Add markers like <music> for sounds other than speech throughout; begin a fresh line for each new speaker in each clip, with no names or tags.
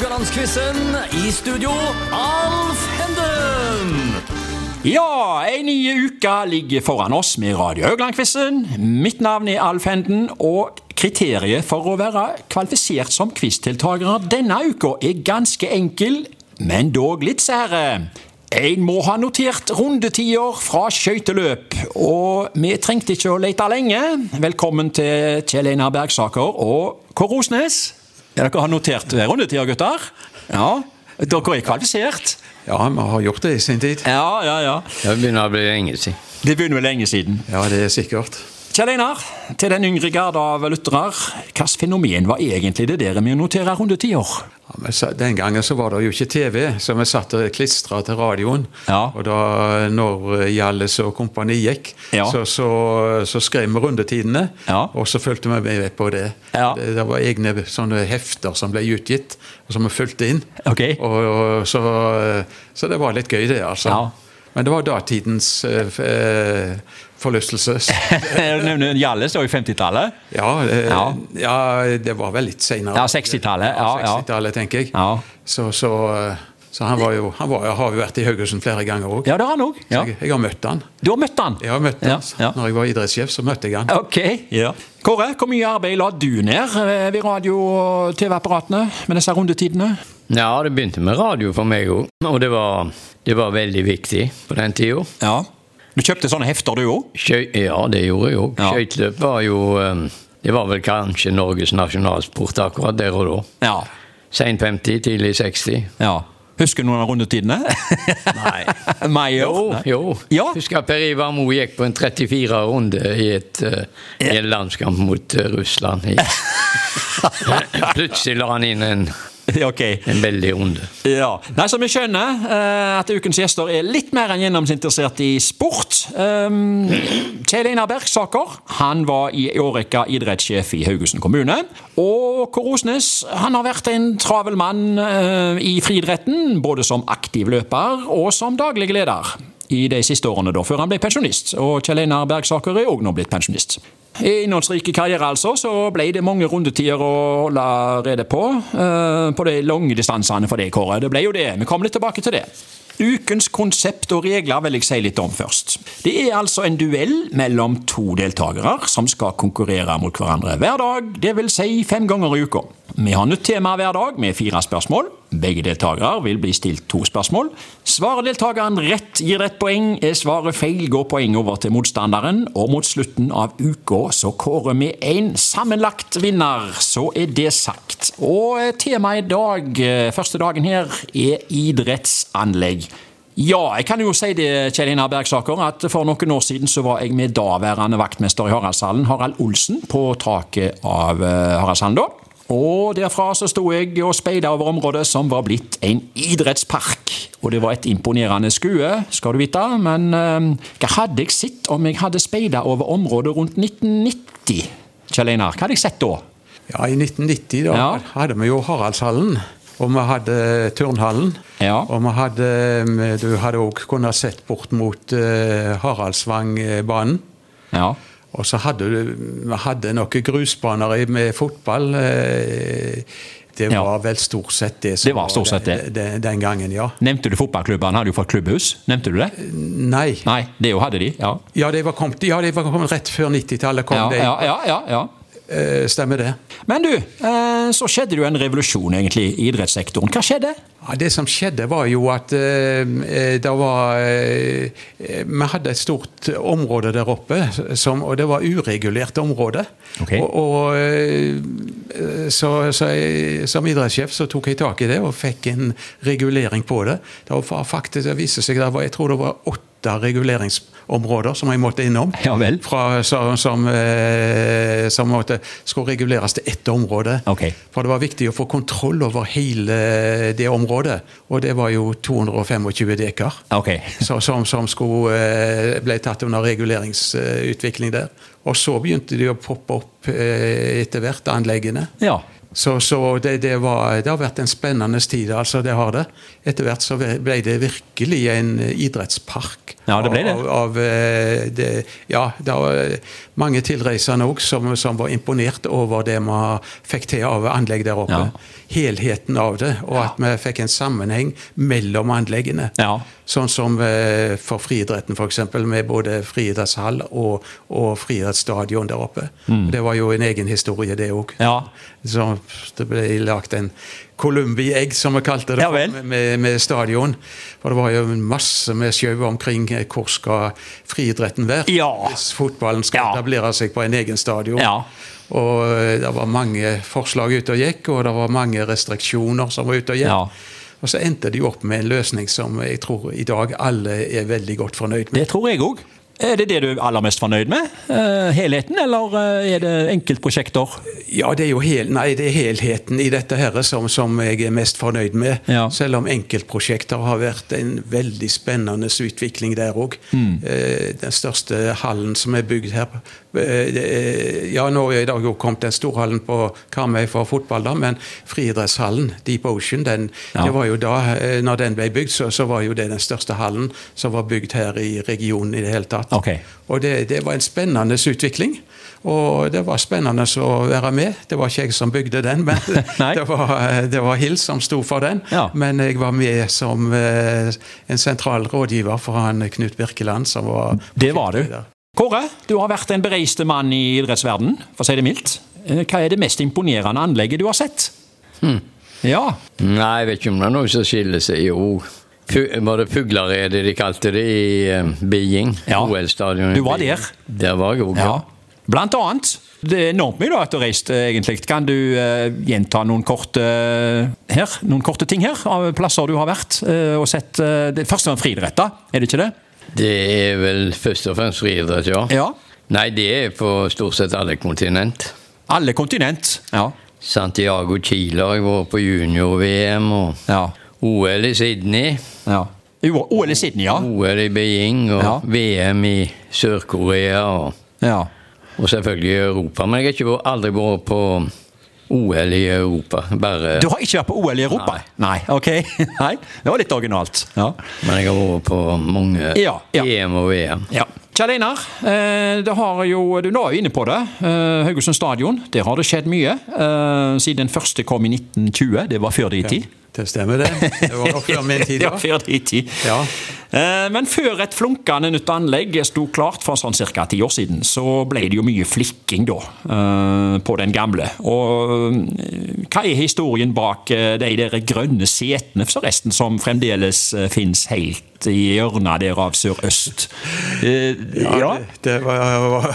Rogalandsquizen. I studio, Alf Henden.
Ja, ei ny uke ligger foran oss med Radio Haugland-quizen. Mitt navn er Alf Henden, og kriteriet for å være kvalifisert som quizdeltakere denne uka er ganske enkel, men dog litt sære. En må ha notert rundetider fra skøyteløp, og vi trengte ikke å lete lenge. Velkommen til Kjell Einar Bergsaker og Kåre Osnes. Ja, dere har notert rundetida, gutter? Ja. Dere er kvalifisert?
Ja, vi har gjort det i sin tid.
Ja, ja, ja.
Det begynner å bli lenge siden.
Det begynner vel lenge siden.
Ja, det er sikkert.
Kjell Einar, til den yngre gard av lyttere, hvilket fenomen var egentlig det der med å notere rundetider?
Ja, den gangen så var det jo ikke TV, så vi satt og klistra til radioen.
Ja.
Og da når Hjallis og kompani gikk,
Ja.
så, så, så skrev vi rundetidene, og så fulgte vi med på det. Det. Det var egne sånne hefter som ble utgitt, og som vi fulgte inn.
Okay.
Og, og så, så det var litt gøy, det, altså. Men det var datidens eh, eh, forlystelse. <laughs>
Jeg står i 50-tallet.
Ja, det,
Ja.
ja. det var vel litt senere.
Ja, 60-tallet, ja, ja.
60-tallet, tenker jeg.
Ja.
Så, så, så han, var jo, han var, har jo vært i Haugesund flere ganger òg.
Ja, det har han også. Ja.
Jeg, jeg har møtt han.
Du har møtt han?
Jeg har møtt
Ja,
han.
ja.
Når jeg var idrettssjef, så møtte jeg han.
Ok. Ja. Kåre, hvor mye arbeid la du ned eh, ved radio- og TV-apparatene med disse rundetidene?
Ja, det begynte med radio for meg òg, og det var, det var veldig viktig på den tida.
Ja. Du kjøpte sånne hefter, du òg?
Ja, det gjorde jeg òg.
Ja.
Skøyteløp var jo eh, Det var vel kanskje Norges nasjonalsport akkurat der og da.
Ja.
Sein 50, tidlig 60.
ja. Husker du noen av rundetidene?
Nei. <laughs>
Meier?
Jo, jo.
Ja.
Husker Per Ivar Moe gikk på en 34 runde i, et, eh, i en landskamp mot eh, Russland. <laughs> <laughs> Plutselig la han inn en, <laughs>
Ok.
en veldig ond.
Ja. Nei, så Vi skjønner eh, at ukens gjester er litt mer enn gjennomsinteressert i sport. Um, Kjell Einar Bergsaker han var i årrekka idrettssjef i Haugesund kommune. Og Kåre Osnes han har vært en travel mann eh, i friidretten, både som aktiv løper og som daglig leder. I de siste årene da, før han ble pensjonist. Og Kjell Einar Bergsaker er òg nå blitt pensjonist. I innholdsrike karriere altså, så ble det mange rundetider å holde rede på. eh, på de lange distansene for deg, Kåre. Det ble jo det. Vi kommer litt tilbake til det. Ukens konsept og regler vil jeg si litt om først. Det er altså en duell mellom to deltakere som skal konkurrere mot hverandre hver dag, dvs. Si fem ganger i uka. Vi har nytt tema hver dag med fire spørsmål. Begge deltakere vil bli stilt to spørsmål. Svarer deltakeren rett, gir det ett poeng. Er svaret feil, går poeng over til motstanderen. Og mot slutten av uka så kårer vi en sammenlagt vinner. Så er det sagt. Og eh, temaet i dag, eh, første dagen her, er idrettsanlegg. Ja, jeg kan jo si det, Kjell Einar Bergsaker, at for noen år siden så var jeg med daværende vaktmester i Haraldshallen, Harald Olsen, på taket av eh, Haraldshallen da. Og derfra så sto jeg og speida over området som var blitt en idrettspark. Og det var et imponerende skue, skal du vite, men eh, hva hadde jeg sett om jeg hadde speida over området rundt 1990? Kjell Einar, hva hadde jeg sett da?
Ja, I 1990 da
Ja.
hadde vi jo Haraldshallen. Og vi hadde turnhallen.
Ja.
Og vi hadde, du hadde òg kunnet sett bort mot uh, Haraldsvangbanen.
Ja.
Og så hadde du vi hadde noen grusbaner med fotball. Det Det
Ja.
var vel stort sett det som
Det var stort sett det.
Den, den, den gangen, ja.
Nevnte du fotballklubbene hadde jo fått klubbhus? Nevnte du det?
Nei.
Nei, det jo hadde de. Ja,
Ja, det var kommet, ja, var kommet rett før 90-tallet. kom
ja,
det.
ja, ja, ja, ja.
Eh, Stemmer det.
Men du, eh, så skjedde det jo en revolusjon egentlig i idrettssektoren. Hva skjedde?
Ja, Det som skjedde, var jo at eh, det var eh, Vi hadde et stort område der oppe, som, og det var uregulert område.
Ok.
Og, og eh, så, så jeg, Som idrettssjef så tok jeg tak i det og fikk en regulering på det. Det var faktisk, det viste seg det var, jeg tror det var åtte reguleringsområder som jeg måtte innom.
Ja.
Fra, som, som, eh, som måtte, skulle reguleres til ett område.
Okay.
For det var viktig å få kontroll over hele det området. Og det var jo 225 dekar
okay. <laughs>
så, som, som skulle, eh, ble tatt under reguleringsutvikling der. Og så begynte de å poppe opp eh, etter hvert, anleggene.
Ja.
Så, så det, det, var, det har vært en spennende tid, altså. Det har det. Etter hvert så ble det virkelig en idrettspark.
Ja, det ble det.
Av, av eh, det ja, det var mange tilreisende òg som, som, var imponert over det vi fikk til av anlegg der oppe.
Ja.
Helheten av det, og at vi fikk en sammenheng mellom anleggene.
Ja.
Sånn som eh, for friidretten, f.eks., med både friidrettshall og, og friidrettsstadion der oppe.
Mm.
Det var jo en egen historie, det òg.
Ja.
Så det ble lagt en Columbi Egg, som vi kalte det,
Ja
med, med stadion. For det var jo masse med sjau omkring eh, hvor skal friidretten være.
Ja.
Hvis fotballen skal
Ja.
etablere seg på en egen stadion.
Ja.
Og eh, det var mange forslag ute og gikk, og det var mange restriksjoner som var ute og gikk. Og så endte de opp med en løsning som jeg tror i dag alle er veldig godt fornøyd med.
Det tror jeg òg. Er det det du er aller mest fornøyd med? Eh, helheten, eller eh, er det enkeltprosjekter?
Ja, det er jo hel, nei, det er helheten i dette her som, som jeg er mest fornøyd med.
Ja.
Selv om enkeltprosjekter har vært en veldig spennende utvikling der òg.
Mm.
Eh, den største hallen som er bygd her eh, er- Ja, nå er det jo kommet den storhallen på Karmøy for fotball, da, men friidrettshallen, Deep Ocean, den,
Ja.
det var jo da eh, når den ble bygd, så, så var jo det den største hallen som var bygd her i regionen i det hele tatt.
Ok.
Og det, det var en spennende utvikling. Og det var spennende å være med. Det var ikke jeg som bygde den, men <laughs> <laughs> det var, det var Hill som sto for den.
Ja.
Men jeg var med som eh, en sentral rådgiver for han Knut Birkeland, som var
Det var du.
der.
Kåre, du har vært en bereiste mann i idrettsverden, for å si det mildt. Eh, Hva er det mest imponerende anlegget du har sett? Ja.
Nei, jeg vet ikke om det er noe som skiller seg. Jo, var det Fuglaredet de kalte det i eh, Beijing?
Ja.
OL-stadionet.
Du var der.
Der var jeg òg,
ja. Blant annet. Det er enormt mye du har reist, eh, egentlig. Kan du uh, gjenta noen korte, her, noen korte ting her, av plasser du har vært uh, og sett? Det første var friidrett, da? Er det ikke det?
Det er vel først og fremst friidrett, ja.
Ja.
Nei, det er på stort sett alle kontinent.
Alle kontinent. Ja.
Santiago Chile har jeg vært på junior-VM, og
Ja.
OL i Sydney.
ja. Jo, OL i Sydney, ja.
OL i Beijing og
Ja.
VM i Sør-Korea. Og,
ja.
og selvfølgelig i Europa. Men jeg har ikke vært, aldri vært på OL i Europa. Bare,
Du har ikke vært på OL i Europa? Nei. ok. <laughs> Nei, Det var litt originalt. Ja.
Men jeg har vært på mange
Ja, ja.
EM og VM.
Ja. Kjell Einar, eh, det har jo, du nå er jo inne på det. Eh, Haugesund stadion, der har det skjedd mye. Eh, siden den første kom i 1920. Det var før din tid.
Det stemmer, det. Det var nok før min tid, <laughs> ja.
før din tid.
Ja.
Eh, Men før et flunkende nytt anlegg sto klart for sånn ca. ti år siden, så ble det jo mye flikking da, eh, på den gamle. Og eh, hva er historien bak de der grønne setene forresten, som fremdeles finnes helt i hjørnet der av sørøst? Eh,
Ja, det, det, var,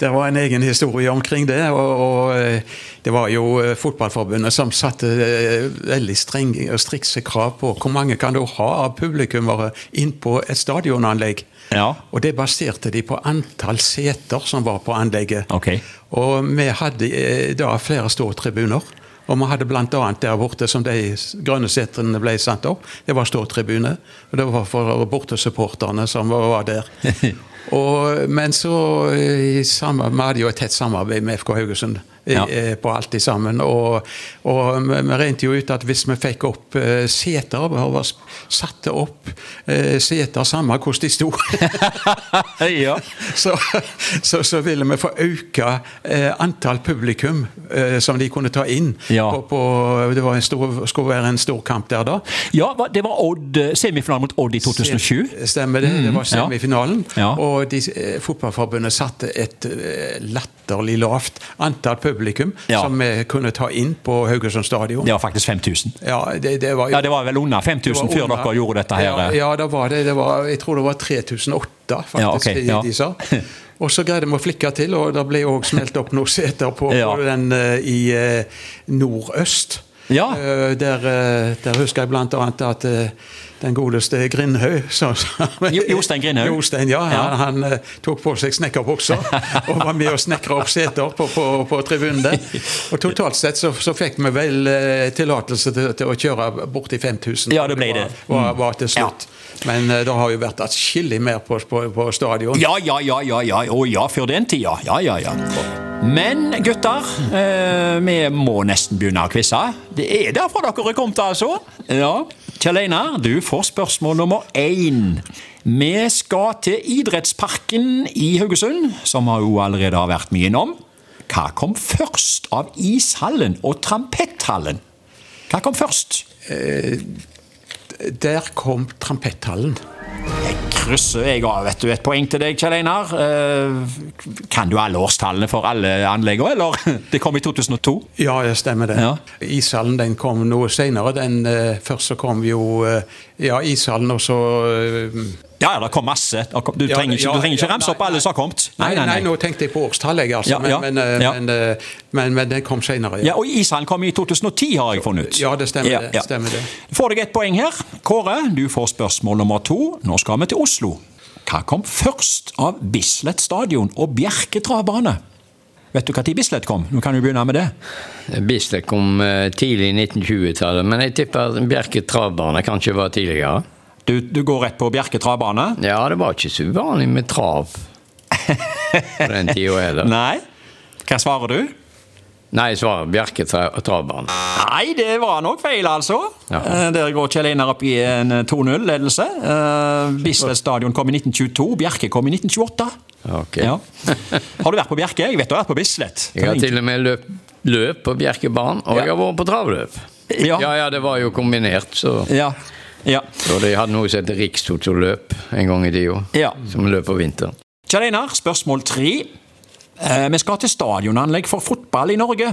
det var en egen historie omkring det. Og, og eh, det var jo eh, Fotballforbundet som satte eh, veldig strenge og strikse krav på hvor mange kan du ha av publikummere inn på et stadionanlegg.
Ja.
Og det baserte de på antall seter som var på anlegget.
Okay.
Og vi hadde da flere ståtribuner. Og vi hadde bl.a. der borte, som de grønne setrene ble satt opp, det var ståtribune. Og det var for bortesupporterne som var der. <laughs> Og, men så eh, i Vi hadde jo et tett samarbeid med FK Haugesund
Ja.
eh, på alt i sammen. Og, og vi, regnet jo ut at hvis vi fikk opp eh, seter, og satte opp eh, seter samme hvordan de sto <laughs>
ja. <laughs>
så, så, så ville vi få øke eh, antall publikum eh, som de kunne ta inn.
Ja.
På, på, det var en stor, skulle være en stor kamp der da.
Ja, det var Odd, eh, semifinalen mot Odd i 2007.
Stemmer det. Det var
ja.
semifinalen.
Ja.
Og de, eh, Fotballforbundet satte et eh, latterlig lavt antall publikum
Ja.
som vi kunne ta inn på Haugesund stadion.
Det var faktisk 5000.
Ja, det, det var jo
Ja, det var vel under 5000 før
under-
dere gjorde dette her.
Ja, ja det var det. det var, jeg tror det var 3008, faktisk,
Ja, okay,
de, de sa. <laughs> Og så greide vi å flikke til, og det ble òg smelt opp noen seter på, på den eh, i nordøst.
Ja.
Der, der husker jeg blant annet at den godeste Grindhaug
Jostein Grindhaug?
Jostein, ja.
Ja.
Han, han eh, tok på seg snekkerbukser <laughs> og var med å snekre opp seter på, på, på tribunen der. Og totalt sett så, så fikk vi vel uh, tillatelse til, til å kjøre borti 5000.
Ja, det ble det.
Var, var, var til slutt. Men uh, det har jo vært atskillig mer på, på, på stadion.
Ja, ja, ja, ja, ja. Å ja, før den tida. Ja, ja, ja. Men gutter, vi må nesten begynne å quize. Det er derfor dere er kommet, altså. Ja. Kjell Einar, du får spørsmål nummer én. Vi skal til idrettsparken i Haugesund, som vi jo allerede har vært mye innom. Hva kom først av ishallen og trampethallen? Hva kom først?
Der kom trampethallen.
Jeg krysser jeg av vet du, et poeng til deg, Kjell Einar. Eh, kan du alle årstallene for alle anleggene, eller? <laughs> Det kom i 2002.
Ja, det stemmer det.
Ja.
Ishallen den kom noe senere. Den, eh, først så kom jo eh, ja, ishallen, og så
Ja, ja, det kom masse. Du trenger ikke,
ja,
du trenger ikke
ja,
ramse opp alle som har kommet.
Nei, nei, nå tenkte jeg på årstallet, altså.
Ja, ja,
men, men, eh,
ja.
men, eh, men, men den kom senere.
Ja, og Ishallen kom i 2010, har jeg funnet ut.
Ja, det stemmer det, stemmer det.
Du får deg et poeng her. Kåre, du får spørsmål nummer to. Nå skal vi til Oslo. Hva kom først av Bislett stadion og Bjerke travbane? Vet du når Bislett kom? Nå kan du begynne med det.
Bislett kom eh, tidlig i 1920-tallet, men jeg tipper Bjerke travbane kanskje var tidligere.
Du, du går rett på Bjerke travbane?
Ja, det var ikke så uvanlig med trav på den tida heller. <laughs>
Nei. Hva svarer du?
Nei, jeg svarer Bjerke travbane.
Nei, det var nok feil, altså.
Ja.
Eh, Der går Kjell Einar opp i en eh, 2-0-ledelse. Uh, Bislett stadion kom i 1922, Bjerke kom i 1928.
Ok.
Ja. Har du vært på Bjerke? Jeg vet du har vært på Bislett.
Jeg har til og med løp, løp på Bjerkebanen, og jeg har vært på travløp.
Ja.
ja, ja, det var jo kombinert, så
Ja. Ja.
Og de hadde noe som het Rikstotoløp en gang i tida,
Ja.
som løp på vinteren.
Kjell Einar, spørsmål tre. Eh, vi skal til stadionanlegg for fotball i Norge.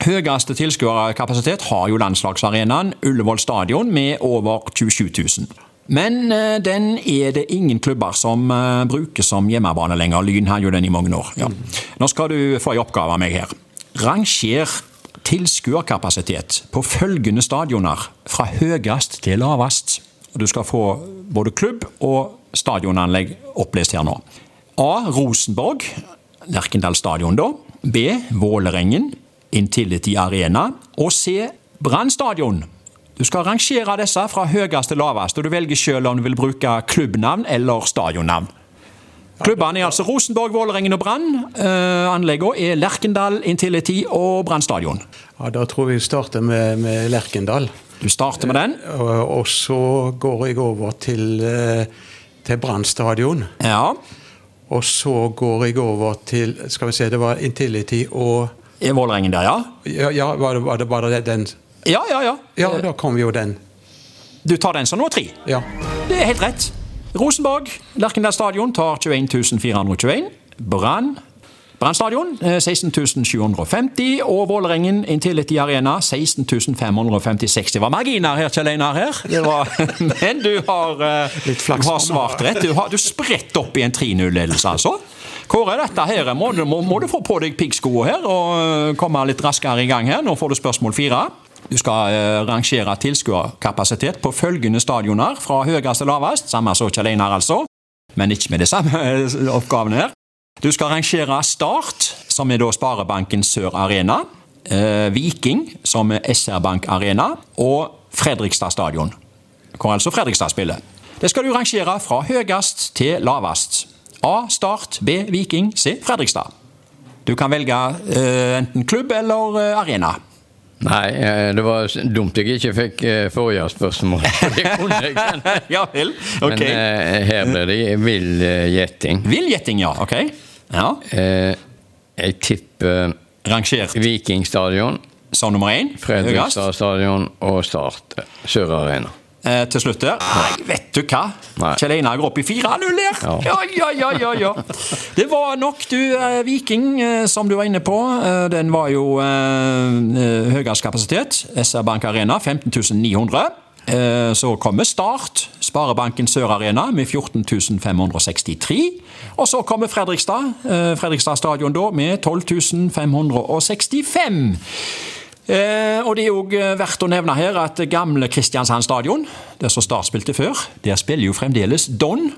Høyeste tilskuerkapasitet har jo landslagsarenaen Ullevål stadion med over 27 000. Men eh, den er det ingen klubber som eh, bruker som hjemmebane lenger. Lyn har jo den i mange år. Ja. Nå skal du få en oppgave av meg her. Ranger tilskuerkapasitet på følgende stadioner fra høyest til lavest. Du skal få både klubb og stadionanlegg opplest her nå. A. Rosenborg, Lerkendal stadion da. B. Vålerengen, Intility Arena. Og C. Brann stadion. Du skal rangere disse fra høyest til lavest, og du velger selv om du vil bruke klubbnavn eller stadionnavn. Klubbene er altså Rosenborg, Vålerengen og Brann. Uh, anleggene er Lerkendal, Intility og Brann stadion.
Ja, Da tror vi vi starter med, med Lerkendal.
Du starter med den.
Og, og så går jeg over til, eh, til Brann stadion.
Ja.
Og så går jeg over til Skal vi se, det var Intility og
I Vålerengen der, ja?
Ja, ja var, det, var, det, var det den
Ja, ja, ja.
Ja, da kom jo den.
Du tar den som nummer tre.
Ja.
Det er helt rett. Rosenborg, Lerkendal stadion tar 21 421. Brann Brann stadion eh, 16 750. Og Vålerengen Intility Arena 16.556. Det var marginer her, Kjell Einar. her. Det var, <laughs> men du har, eh, du har svart rett. Du, har, du spredt opp i en 3-0-ledelse, altså. Kåre, dette her må, du- må, må du få på deg piggskoene her og eh, komme litt raskere i gang her. Nå får du spørsmål fire. Du skal eh, rangere tilskuerkapasitet på følgende stadioner fra høyest til lavest. Samme som Kjell Einar, altså. Men ikke med de samme eh, oppgavene her. Du skal rangere Start, som er da Sparebanken Sør Arena. Eh, Viking, som er SR Bank Arena. Og Fredrikstad stadion, hvor altså Fredrikstad spiller. Det skal du rangere fra høyest til lavest. A. Start. B. Viking. C. Fredrikstad. Du kan velge eh, enten klubb eller eh, arena.
Nei, det var dumt jeg ikke fikk forrige spørsmål. <laughs> Det kunne jeg, men, <laughs>
ja vel. Ok.
men her ble det vill eh, gjetting.
Ja. Ok. Ja.
Eh, jeg tipper
Rangert
Vikingstadion,
som nummer én.
Fredrikstad stadion og Start eh, Sør Arena.
Eh, til slutt der. Nei, vet du hva?
Nei.
Kjell Einar går opp i 4-0 der. Ja.
Ja.
ja, ja, ja, ja, Det var nok, du, eh, Viking, eh, som du var inne på. Eh, den var jo eh, eh, høyest kapasitet. SR Bank Arena 15 900. Eh, Så kommer Start, Sparebanken Sør Arena med 14 563. Og så kommer Fredrikstad, eh, Fredrikstad stadion da, med 12 565. Eh, og det er òg verdt å nevne her at gamle Kristiansand stadion, der som Start spilte før, der spiller jo fremdeles Don.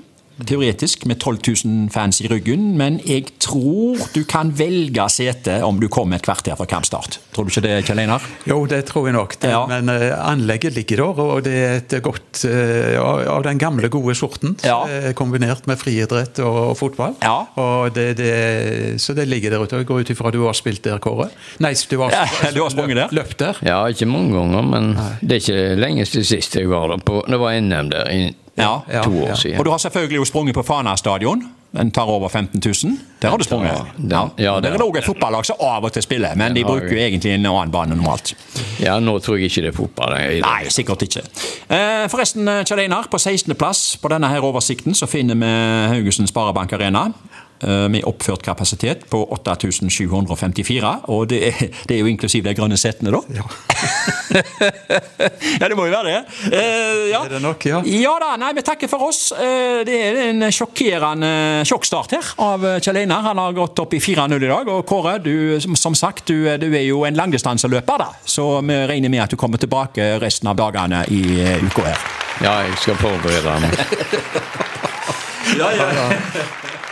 Teoretisk, med 12 000 fans i ryggen, men jeg tror du kan velge sete om du kommer et kvarter fra kampstart. Tror du ikke det, Kjell Einar?
Jo, det tror jeg nok. Det,
Ja.
Men eh, anlegget ligger der, og det er et godt eh, av den gamle, gode sorten.
Ja.
eh, Kombinert med friidrett og, og fotball.
Ja.
Og det, det, så det ligger der ute. Jeg går ut ifra at du har spilt der, Kåre? Nei, du har,
Ja, <laughs> du har sprunget der.
Løpt der?
Ja, ikke mange ganger, men det er ikke lenge siden sist jeg var der. På, det var NM der i
Ja.
Ja,
to år
ja.
siden.
Og du har selvfølgelig jo sprunget på Fana stadion. Den tar over 15 000. Der har du sprunget.
Ja, ja,
Der
det
er det òg et fotballag som av og til spiller, men de bruker jo egentlig en annen bane normalt.
Ja, nå tror jeg ikke det er fotball.
Nei, sikkert ikke. Eh, forresten, Kjell Einar, på 16.-plass på denne her oversikten så finner vi Haugesund Sparebank Arena. Eh, Med oppført kapasitet på 8754, og det er, det er jo inklusiv de grønne setene, da.
Ja. <laughs>
ja, det må jo være det. Eh, ja.
Er det nok, ja?
Ja da, nei, vi takker for oss. Eh, Det er en sjokkerende sjokkstart her av Kjell Einar. Han har gått opp i 4-0 i dag. Og Kåre, du, som- som sagt, du, du er jo en langdistanseløper, da. Så vi regner med at du kommer tilbake resten av dagene i eh, uka her.
Ja, jeg skal forberede meg. <laughs>
Ja, ja. <laughs>